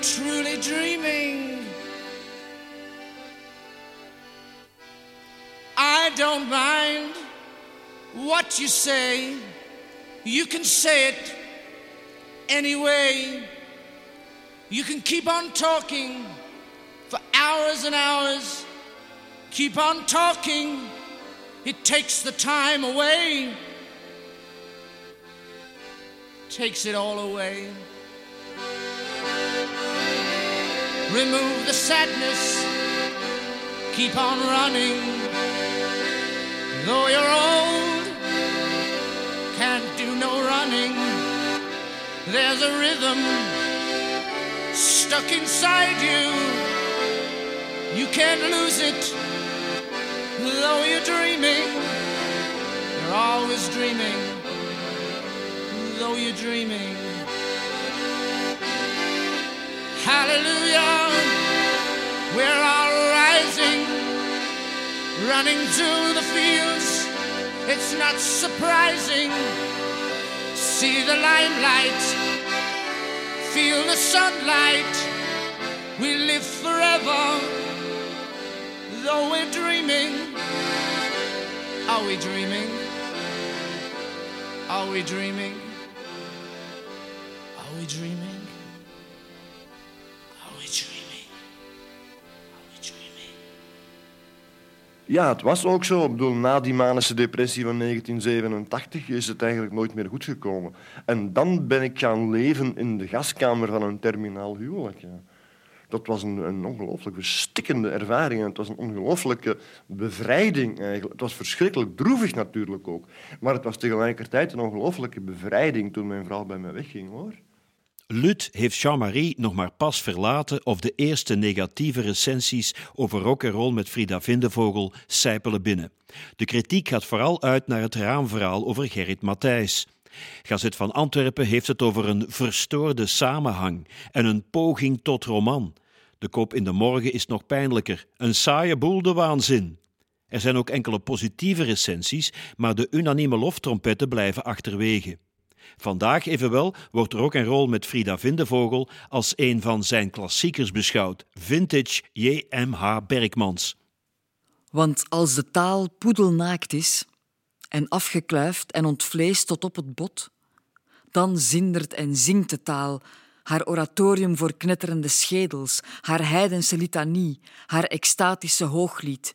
Truly dreaming. I don't mind what you say. You can say it anyway. You can keep on talking for hours and hours. Keep on talking. It takes the time away. Takes it all away. Remove the sadness. Keep on running. Though you're old, can't do no running. There's a rhythm stuck inside you. You can't lose it, though you're dreaming. You're always dreaming, though you're dreaming. Hallelujah, all rising, running to the fields. It's not surprising. See the limelight feel the sunlight. We live forever, though we're dreaming. Are we dreaming? Are we dreaming? Are we dreaming? Ja, het was ook zo. Ik bedoel, na die manische depressie van 1987 is het eigenlijk nooit meer goed gekomen. En dan ben ik gaan leven in de gaskamer van een terminaal huwelijk. Dat was een, een ongelooflijk verstikkende ervaring. Het was een ongelooflijke bevrijding eigenlijk. Het was verschrikkelijk droevig natuurlijk ook. Maar het was tegelijkertijd een ongelooflijke bevrijding toen mijn vrouw bij mij wegging, hoor. Lut heeft Jean-Marie nog maar pas verlaten of de eerste negatieve recensies over rock'n'roll met Frida Vindevogel sijpelen binnen. De kritiek gaat vooral uit naar het raamverhaal over Gerrit Matthijs. Gazet van Antwerpen heeft het over een verstoorde samenhang en een poging tot roman. De kop in de morgen is nog pijnlijker. Een saaie boel de waanzin. Er zijn ook enkele positieve recensies, maar de unanieme loftrompetten blijven achterwege. Vandaag evenwel wordt rock en roll met Frida Vindevogel als een van zijn klassiekers beschouwd. Vintage J.M.H. Berkmans. Want als de taal poedelnaakt is en afgekluifd en ontvleest tot op het bot, dan zindert en zingt de taal, haar oratorium voor knetterende schedels, haar heidense litanie, haar extatische hooglied.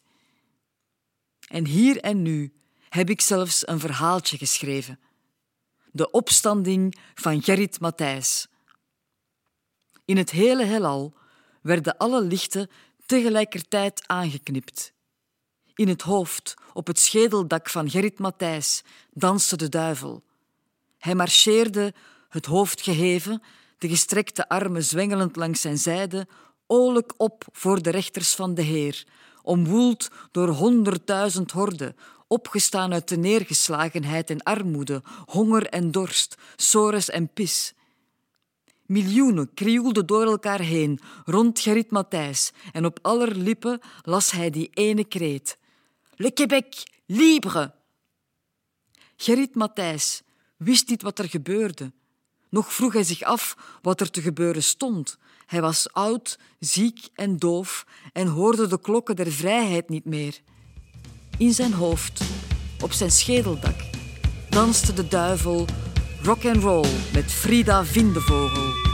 En hier en nu heb ik zelfs een verhaaltje geschreven. De opstanding van Gerrit Matthijs. In het hele heelal werden alle lichten tegelijkertijd aangeknipt. In het hoofd, op het schedeldak van Gerrit Matthijs, danste de duivel. Hij marcheerde, het hoofd geheven, de gestrekte armen zwengelend langs zijn zijde, oorlijk op voor de rechters van de Heer, omwoeld door honderdduizend horden, opgestaan uit de neergeslagenheid en armoede, honger en dorst, sores en pis. Miljoenen krioelden door elkaar heen rond Gerrit Matthijs en op aller lippen las hij die ene kreet. Le Québec, libre! Gerrit Matthijs wist niet wat er gebeurde. Nog vroeg hij zich af wat er te gebeuren stond. Hij was oud, ziek en doof en hoorde de klokken der vrijheid niet meer. In zijn hoofd, op zijn schedeldak, danste de duivel rock and roll met Frida Vindevogel.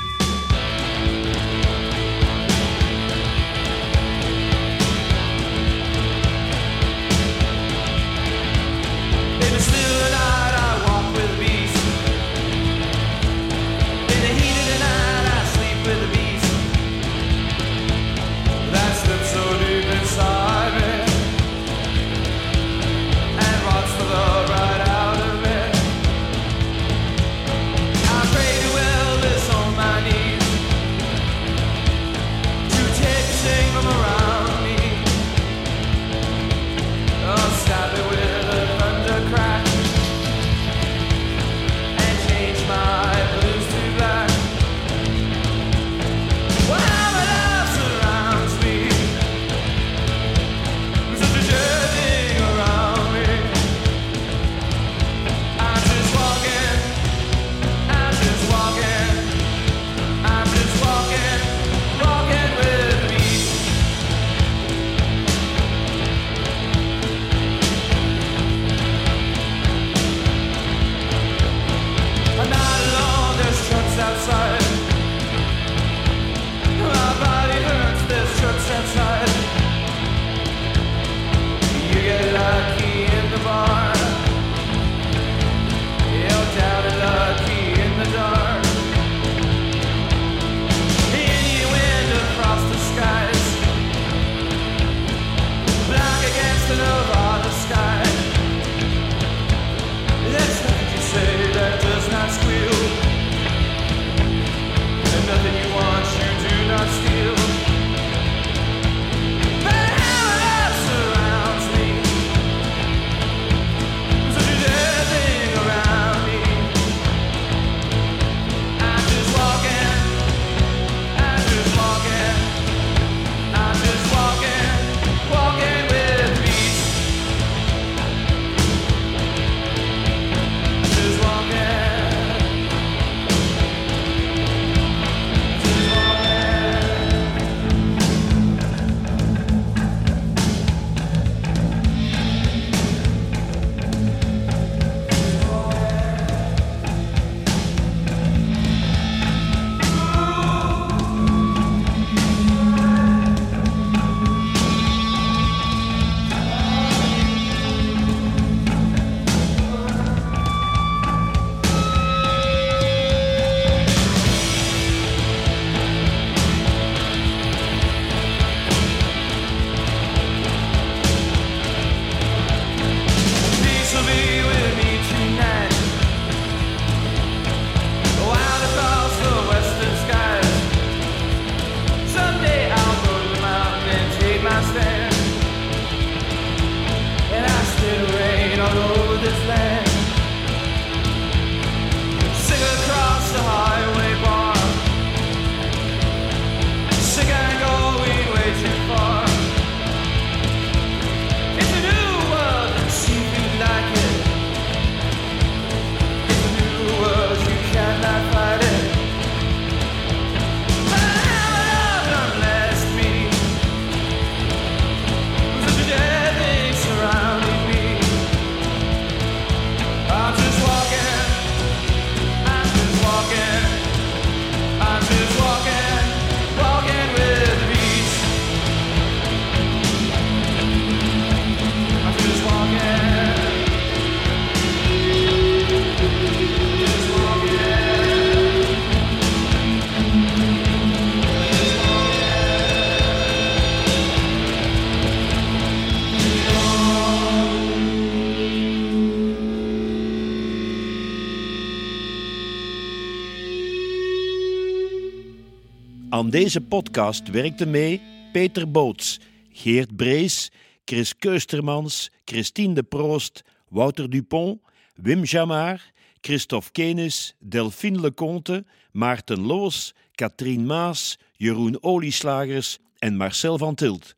Deze podcast werkten mee Peter Boots, Geert Brees, Chris Keustermans, Christine de Proost, Wouter Dupont, Wim Jamar, Christophe Kenis, Delphine Leconte, Maarten Loos, Katrien Maas, Jeroen Olieslagers en Marcel van Tilt.